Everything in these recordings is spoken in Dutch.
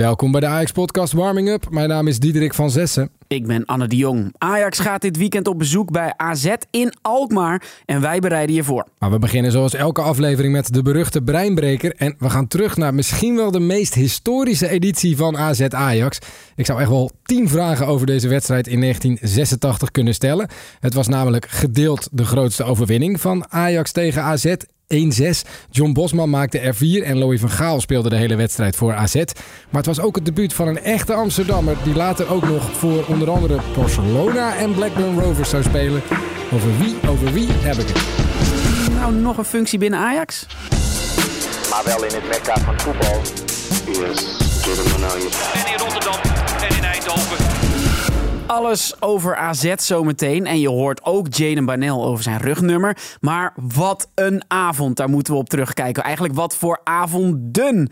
Welkom bij de Ajax Podcast Warming Up. Mijn naam is Diederik van Zessen. Ik ben Anne de Jong. Ajax gaat dit weekend op bezoek bij AZ in Alkmaar en wij bereiden je voor. Maar we beginnen zoals elke aflevering met de beruchte breinbreker. En we gaan terug naar misschien wel de meest historische editie van AZ Ajax. Ik zou echt wel tien vragen over deze wedstrijd in 1986 kunnen stellen. Het was namelijk gedeeld de grootste overwinning van Ajax tegen AZ. 1-6. John Bosman maakte er 4 en Louis van Gaal speelde de hele wedstrijd voor AZ. Maar het was ook het debuut van een echte Amsterdammer die later ook nog voor onder andere Barcelona en Blackburn Rovers zou spelen. Over wie, over wie heb ik het? Nou, nog een functie binnen Ajax? Maar wel in het mekka van voetbal. Yes, En in Rotterdam en in Eindhoven. Alles over AZ zometeen. En je hoort ook Jaden Banel over zijn rugnummer. Maar wat een avond, daar moeten we op terugkijken. Eigenlijk wat voor avonden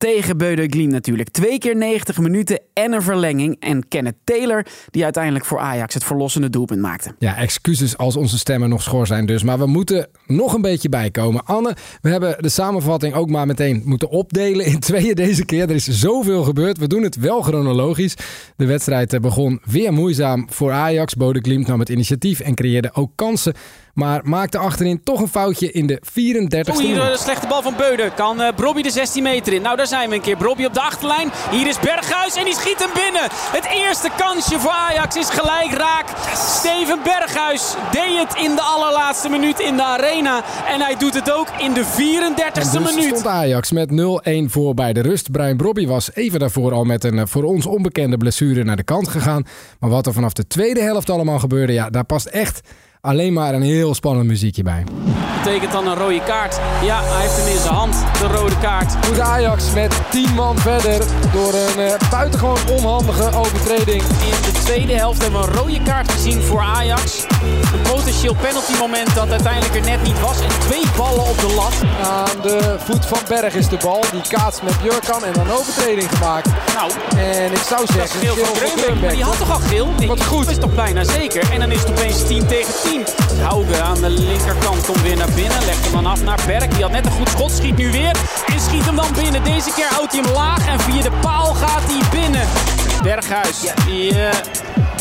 tegen Beude Gleam natuurlijk. Twee keer 90 minuten en een verlenging. En Kenneth Taylor, die uiteindelijk voor Ajax het verlossende doelpunt maakte. Ja, excuses als onze stemmen nog schor zijn dus. Maar we moeten nog een beetje bijkomen. Anne, we hebben de samenvatting ook maar meteen moeten opdelen in tweeën deze keer. Er is zoveel gebeurd. We doen het wel chronologisch. De wedstrijd eh, begon weer moeizaam voor Ajax. Bode Glimt nam het initiatief en creëerde ook kansen. Maar maakte achterin toch een foutje in de 34e Oh, hier minuut. een slechte bal van Beuden. Kan eh Brobby de 16 meter in. Nou, daar zijn we een keer. Brobby op de achterlijn. Hier is Berghuis en die schiet hem binnen. Het eerste kansje voor Ajax is gelijk raak. Steven Berghuis deed het in de allerlaatste minuut in de arena. En hij doet het ook in de 34e En dus minuut. stond Ajax met 0-1 voor bij de rust. Brian Brobby was even daarvoor al met een eh, voor ons onbekende blessure naar de kant gegaan. Maar wat er vanaf de tweede helft allemaal gebeurde, ja, daar past echt alleen maar een heel spannend muziekje bij. Betekent dan een rode kaart. Ja, hij heeft hem in zijn hand. De rode kaart. Moet Ajax met 10 man verder door een eh, buitengewoon onhandige overtreding. In de tweede helft hebben we een rode kaart gezien voor Ajax. Potentieel penalty moment dat uiteindelijk er net niet was. En twee ballen op de lat. Aan de voet van Berg is de bal. Die kaatst met Jurkan en dan een overtreding gemaakt. Nou, En ik zou Dat is zeggen, geel van maar die had toch al geel? Nee, Wat goed. Dat is toch bijna zeker. En dan is het opeens 10 tegen 10. Hauge aan de linkerkant komt weer naar binnen. Legt hem dan af naar Berg. Die had net een goed schot. Schiet nu weer. En schiet hem dan binnen. Deze keer houdt hij hem laag. En via de paal gaat hij binnen. Berghuis. Die eh,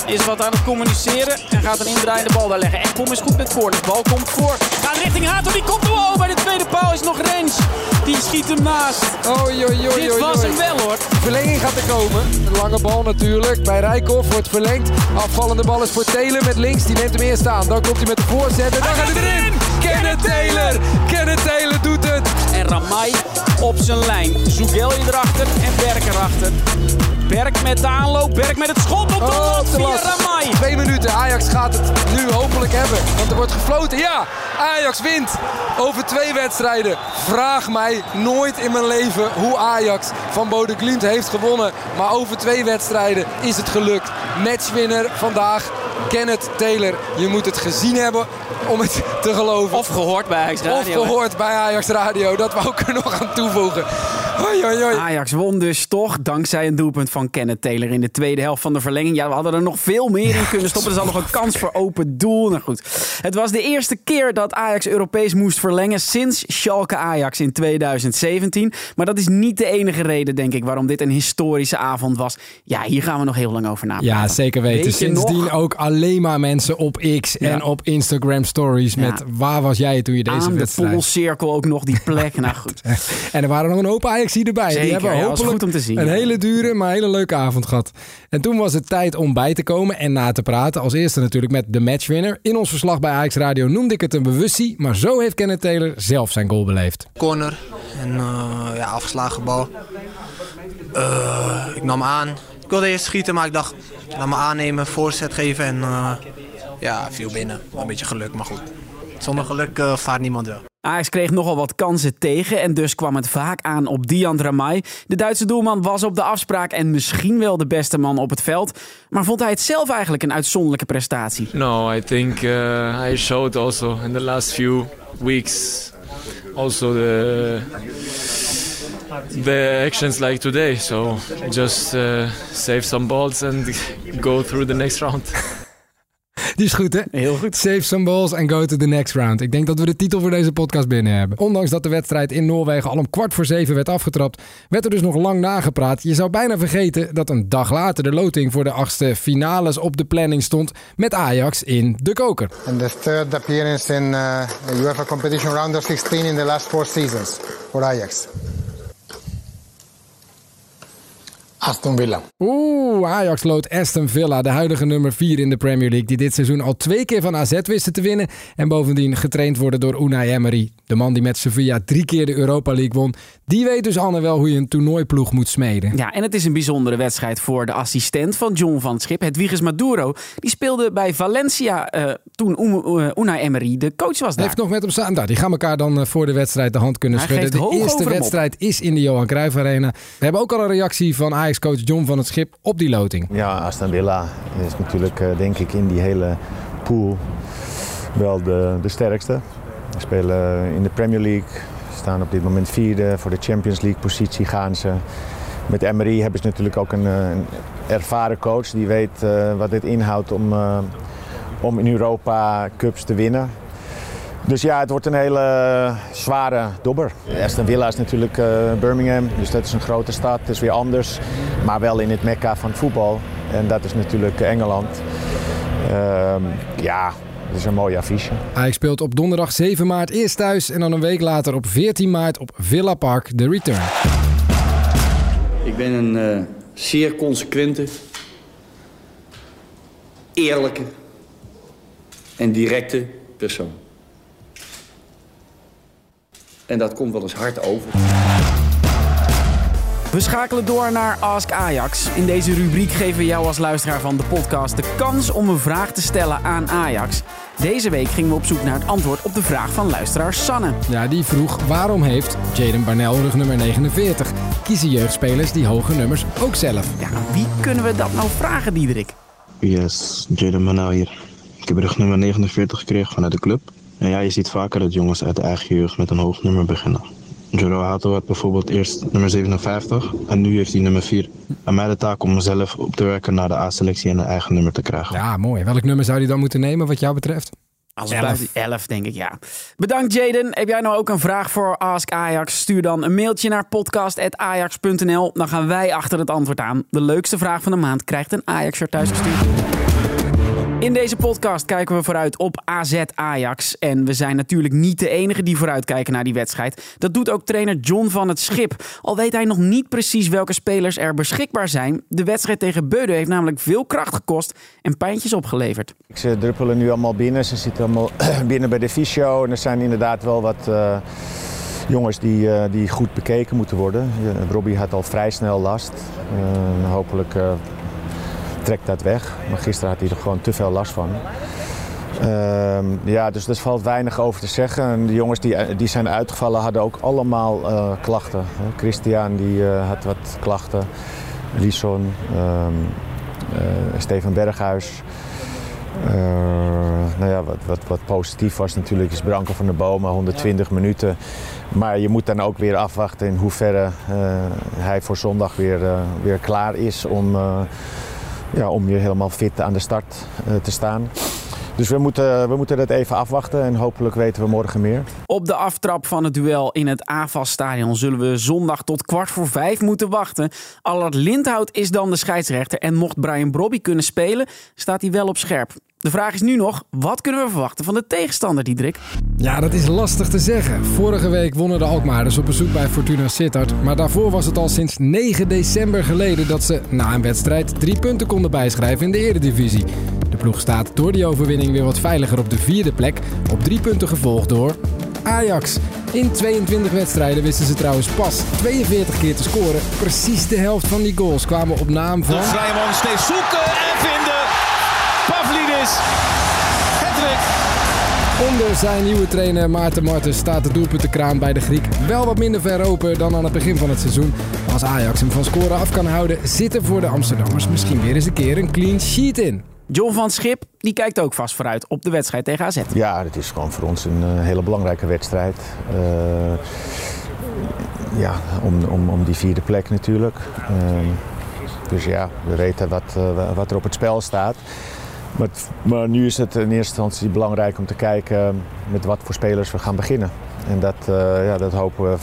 is wat aan het communiceren. En gaat een indraaiende bal daar leggen. Ekpom is goed met voor. De bal komt voor. Gaat richting Hato. Die komt er wel. Bij de tweede paal is nog Rens. Die schiet hem naast. Oei, oei, oei, Dit was hem wel hoor. Verlenging gaat er komen. Een lange bal natuurlijk. Bij Rijkoff wordt verlengd. Afvallende bal is voor Taylor met links. Die neemt hem eerst aan. Dan komt hij met de voorzet. En dan gaat hij erin. Kenneth Taylor. Kenneth Taylor doet het. En Ramai op zijn lijn. Zugelje erachter en Berk erachter. Berk met de aanloop, Berk met het schot op de Oh, lat via. Ramai. Twee minuten. Ajax gaat het nu hopelijk hebben. Want er wordt gefloten. Ja, Ajax wint over twee wedstrijden. Vraag mij nooit in mijn leven hoe Ajax van Bode Glimt heeft gewonnen. Maar over twee wedstrijden is het gelukt. Matchwinner vandaag. Kenneth Taylor. Je moet het gezien hebben om het te geloven. Of gehoord bij Ajax Of Radio. gehoord bij Ajax Radio. Dat wou ik er nog aan toevoegen. Hoi, hoi, hoi. Ajax won dus toch dankzij een doelpunt van Kenneth Taylor in de tweede helft van de verlenging. Ja, we hadden er nog veel meer in kunnen stoppen. Er zat nog een kans voor open doel. Nou goed, het was de eerste keer dat Ajax Europees moest verlengen sinds Schalke Ajax in 2017. Maar dat is niet de enige reden, denk ik, waarom dit een historische avond was. Ja, hier gaan we nog heel lang over napraten. Ja, zeker weten. Weet Sindsdien nog? ook alleen maar mensen op X en Ja. op Instagram stories Ja. met waar was jij toen je deze Aan de wedstrijd... polcirkel ook nog die plek. nou goed. En er waren nog een hoop Ajax erbij. Zeker, die hebben ja, hopelijk goed om te zien, een ja. hele dure, maar hele leuke avond gehad. En toen was het tijd om bij te komen en na te praten. Als eerste natuurlijk met de matchwinner. In ons verslag bij Ajax Radio noemde ik het een bewustie, maar zo heeft Kenneth Taylor zelf zijn goal beleefd. corner en eh, ja, afgeslagen bal. Eh, ik nam aan. Ik wilde eerst schieten, maar ik dacht, laat me aannemen, voorzet geven en eh, ja, viel binnen. Wel Een beetje geluk, maar goed. Zonder geluk vaart niemand wel. Ajax kreeg nogal wat kansen tegen en dus kwam het vaak aan op Dian Ramai. De Duitse doelman was op de afspraak en misschien wel de beste man op het veld. Maar vond hij het zelf eigenlijk een uitzonderlijke prestatie? No, I think uh, I showed also in the last few weeks also the the actions like today. So just uh, save some balls and go through the next round. Die is goed, hè? Heel goed. Save some balls and go to the next round. Ik denk dat we de titel voor deze podcast binnen hebben. Ondanks dat de wedstrijd in Noorwegen al om kwart voor zeven werd afgetrapt, werd er dus nog lang nagepraat. Je zou bijna vergeten dat een dag later de loting voor de achtste finales op de planning stond met Ajax in de koker. And the third appearance in uh, the UEFA competition round of 16 in the last four seasons for Ajax. Aston Villa. Oeh, Ajax lood Aston Villa, de huidige nummer 4 in de Premier League, die dit seizoen al twee keer van AZ wisten te winnen en bovendien getraind worden door Unai Emery, de man die met Sevilla drie keer de Europa League won. Die weet dus Anne wel hoe je een toernooiploeg moet smeden. Ja, en het is een bijzondere wedstrijd voor de assistent van John van het Schip, Hedwiges Maduro. Die speelde bij Valencia uh, toen uh, Unai Emery de coach was daar. Heeft nog met hem staan. Nou, die gaan elkaar dan voor de wedstrijd de hand kunnen Hij schudden. De eerste wedstrijd is in de Johan Cruijff Arena. We hebben ook al een reactie van Ajax-coach John van het Schip op die loting. Ja, Aston Villa is natuurlijk uh, denk ik in die hele pool wel de, de sterkste. Ze spelen in de Premier League, staan op dit moment vierde. Voor de Champions League positie gaan ze. Met Emery hebben ze natuurlijk ook een, een ervaren coach die weet uh, wat dit inhoudt om, om in Europa Cups te winnen. Dus ja, het wordt een hele zware dobber. Aston Villa is natuurlijk uh, Birmingham, dus dat is een grote stad. Het is weer anders, maar wel in het mekka van het voetbal. En dat is natuurlijk Engeland. Uh, ja, het is een mooi affiche. Ajax speelt op donderdag 7 maart eerst thuis en dan een week later op 14 maart op Villa Park de return. Ik ben een uh, zeer consequente, eerlijke en directe persoon. En dat komt wel eens hard over. We schakelen door naar Ask Ajax. In deze rubriek geven we jou als luisteraar van de podcast de kans om een vraag te stellen aan Ajax. Deze week gingen we op zoek naar het antwoord op de vraag van luisteraar Sanne. Ja, die vroeg waarom heeft Jaden Barnell rugnummer 49? Kiezen jeugdspelers die hoge nummers ook zelf? Ja, wie kunnen we dat nou vragen, Diederik? Yes, Jaden Barnell hier. Ik heb rugnummer 49 gekregen vanuit de club. En ja, je ziet vaker dat jongens uit de eigen jeugd met een hoog nummer beginnen. Joro Hato had bijvoorbeeld eerst nummer 57 en nu heeft hij nummer 4. Aan mij de taak om mezelf op te werken naar de A-selectie en een eigen nummer te krijgen. Ja, mooi. Welk nummer zou hij dan moeten nemen wat jou betreft? Als het blijft 11, denk ik, ja. Bedankt, Jaden. Heb jij nou ook een vraag voor Ask Ajax? Stuur dan een mailtje naar podcast.ajax.nl. Dan gaan wij achter het antwoord aan. De leukste vraag van de maand krijgt een Ajax-shirt thuisgestuurd. In deze podcast kijken we vooruit op AZ Ajax. En we zijn natuurlijk niet de enige die vooruitkijken naar die wedstrijd. Dat doet ook trainer John van het Schip. Al weet hij nog niet precies welke spelers er beschikbaar zijn. De wedstrijd tegen Beude heeft namelijk veel kracht gekost en pijntjes opgeleverd. Ze druppelen nu allemaal binnen. Ze zitten allemaal binnen bij de fysio. En er zijn inderdaad wel wat uh, jongens die, uh, die goed bekeken moeten worden. Robbie had al vrij snel last. hopelijk trekt dat weg. Maar gisteren had hij er gewoon te veel last van. Uh, ja, dus er valt weinig over te zeggen. En de jongens die, die zijn uitgevallen hadden ook allemaal uh, klachten. Christian die, uh, had wat klachten. Lison, Steven Berghuis. nou ja, wat, wat, wat positief was natuurlijk is Branko van der Bomen, 120 minuten. Maar je moet dan ook weer afwachten in hoeverre hij voor zondag weer, weer klaar is om ja, om weer helemaal fit aan de start uh, te staan. Dus we moeten, we moeten dat even afwachten en hopelijk weten we morgen meer. Op de aftrap van het duel in het AFAS-stadion zullen we zondag tot kwart voor vijf moeten wachten. Allard Lindhout is dan de scheidsrechter en mocht Brian Brobby kunnen spelen, staat hij wel op scherp. De vraag is nu nog, wat kunnen we verwachten van de tegenstander, Diederik? Ja, dat is lastig te zeggen. Vorige week wonnen de Alkmaarders op bezoek bij Fortuna Sittard. Maar daarvoor was het al sinds 9 december geleden dat ze na een wedstrijd drie punten konden bijschrijven in de eredivisie. De ploeg staat door die overwinning weer wat veiliger op de vierde plek. Op drie punten gevolgd door Ajax. In 22 wedstrijden wisten ze trouwens pas 42 keer te scoren. Precies de helft van die goals kwamen op naam van... De vrije man steeds zoeken en vinden. Pavlidis. Hattrick. Onder zijn nieuwe trainer Maarten Martens staat de doelpuntenkraan bij de Griek wel wat minder ver open dan aan het begin van het seizoen. Als Ajax hem van scoren af kan houden, zit er voor de Amsterdammers misschien weer eens een keer een clean sheet in. John van Schip die kijkt ook vast vooruit op de wedstrijd tegen AZ. Ja, het is gewoon voor ons een uh, hele belangrijke wedstrijd. Uh, ja, om, om, om die vierde plek natuurlijk. Uh, dus ja, we weten wat, wat er op het spel staat. Maar, maar nu is het in eerste instantie belangrijk om te kijken met wat voor spelers we gaan beginnen. En dat, eh, ja, dat hopen we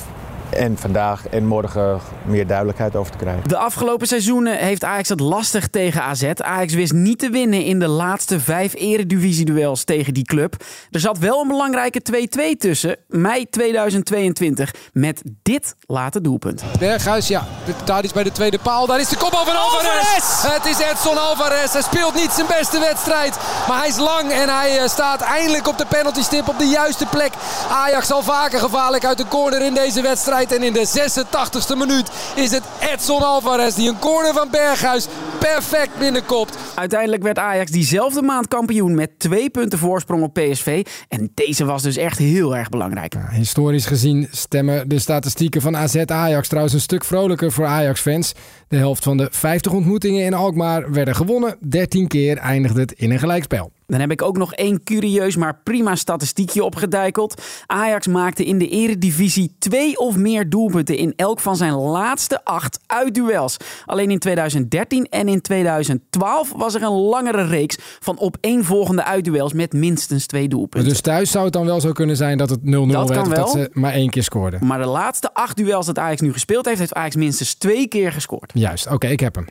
en vandaag en morgen meer duidelijkheid over te krijgen. De afgelopen seizoenen heeft Ajax het lastig tegen AZ. Ajax wist niet te winnen in de laatste vijf eredivisie-duels tegen die club. Er zat wel een belangrijke 2-2 tussen, mei 2022, met dit late doelpunt. Berghuis, ja. Daar is bij de tweede paal. Daar is de kopbal van Alvarez. Het is Edson Alvarez. Hij speelt niet zijn beste wedstrijd. Maar hij is lang en hij eh, staat eindelijk op de penaltystip op de juiste plek. Ajax al vaker gevaarlijk uit de corner in deze wedstrijd. En in de 86e minuut is het Edson Alvarez die een corner van Berghuis perfect binnenkopt. Uiteindelijk werd Ajax diezelfde maand kampioen met twee punten voorsprong op PSV. En deze was dus echt heel erg belangrijk. Historisch gezien stemmen de statistieken van AZ Ajax trouwens een stuk vrolijker voor Ajax-fans. De helft van de 50 ontmoetingen in Alkmaar werden gewonnen. 13 keer eindigde het in een gelijkspel. Dan heb ik ook nog één curieus maar prima statistiekje opgedijkeld. Ajax maakte in de eredivisie twee of meer doelpunten in elk van zijn laatste acht uitduels. Alleen in 2013 en in 2012 was er een langere reeks van opeenvolgende uitduels met minstens twee doelpunten. Dus thuis zou het dan wel zo kunnen zijn dat het 0-0 werd Dat of ze maar één keer scoorden. Maar de laatste acht duels dat Ajax nu gespeeld heeft, heeft Ajax minstens twee keer gescoord. Juist, oké, ik heb hem.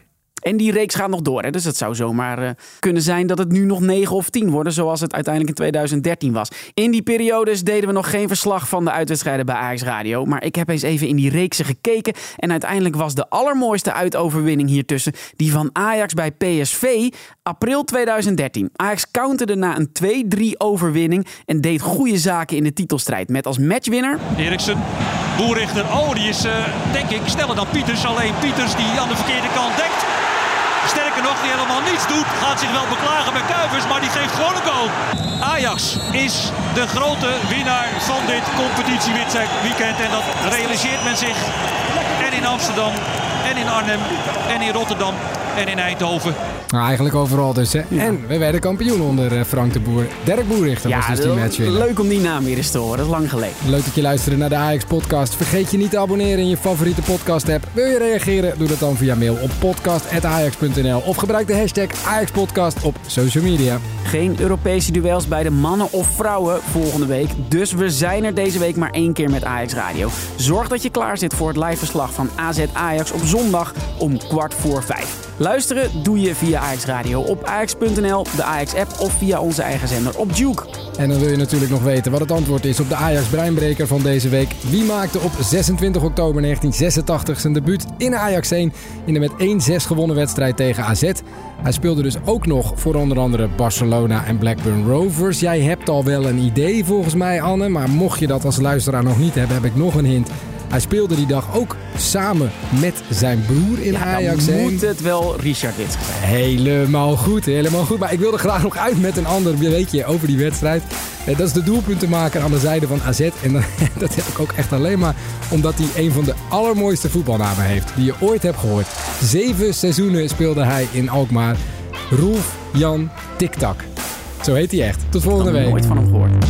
En die reeks gaat nog door. Hè? Dus het zou zomaar eh, kunnen zijn dat het nu nog 9 of 10 worden. Zoals het uiteindelijk in 2013 was. In die periodes deden we nog geen verslag van de uitwedstrijden bij Ajax Radio. Maar ik heb eens even in die reeksen gekeken. En uiteindelijk was de allermooiste uitoverwinning hiertussen. Die van Ajax bij PSV. April 2013. Ajax counterde na een 2-3 overwinning. En deed goede zaken in de titelstrijd. Met als matchwinner Eriksen, Boerichter. Oh, die is eh, denk ik sneller dan Pieters. Alleen Pieters die aan de verkeerde kant dekt. Die helemaal niets doet. Gaat zich wel beklagen bij Kuivers, maar die geeft gewoon een goal. Ajax is de grote winnaar van dit competitieweekend. En dat realiseert men zich. En in Amsterdam, en in Arnhem, en in Rotterdam, en in Eindhoven. Nou, eigenlijk overal dus. Hè. En we werden kampioen onder eh, Frank de Boer. Dirk Boerichter was dus die matchwinner. leuk om die naam weer eens te horen. Dat is lang geleden. Leuk dat je luisterde naar de Ajax-podcast. Vergeet je niet te abonneren in je favoriete podcast-app. Wil je reageren? Doe dat dan via mail op podcast.ajax.nl of gebruik de hashtag AjaxPodcast op social media. Geen Europese duels bij de mannen of vrouwen volgende week. Dus we zijn er deze week maar één keer met Ajax Radio. Zorg dat je klaar zit voor het live verslag van AZ Ajax op zondag om kwart voor vijf. Luisteren doe je via Ajax Radio op ajax.nl, de Ajax-app of via onze eigen zender op Juke. En dan wil je natuurlijk nog weten wat het antwoord is op de Ajax-breinbreker van deze week. Wie maakte op 26 oktober 1986 zijn debuut in Ajax 1 in de met 1-6 gewonnen wedstrijd tegen AZ? Hij speelde dus ook nog voor onder andere Barcelona en Blackburn Rovers. Jij hebt al wel een idee volgens mij, Anne. Maar mocht je dat als luisteraar nog niet hebben, heb ik nog een hint. Hij speelde die dag ook samen met zijn broer in Ajax Dan 1. moet het wel Richard Wits zijn. Helemaal goed, helemaal goed. Maar ik wilde graag nog uit met een ander weetje over die wedstrijd. Eh, Dat is de doelpuntenmaker aan de zijde van AZ. En dat, heb ik ook echt alleen maar omdat hij een van de allermooiste voetbalnamen heeft die je ooit hebt gehoord. Zeven seizoenen speelde hij in Alkmaar. Roelf Jan Tiktak. Zo heet hij echt. Tot volgende Nog week. nooit van hem gehoord.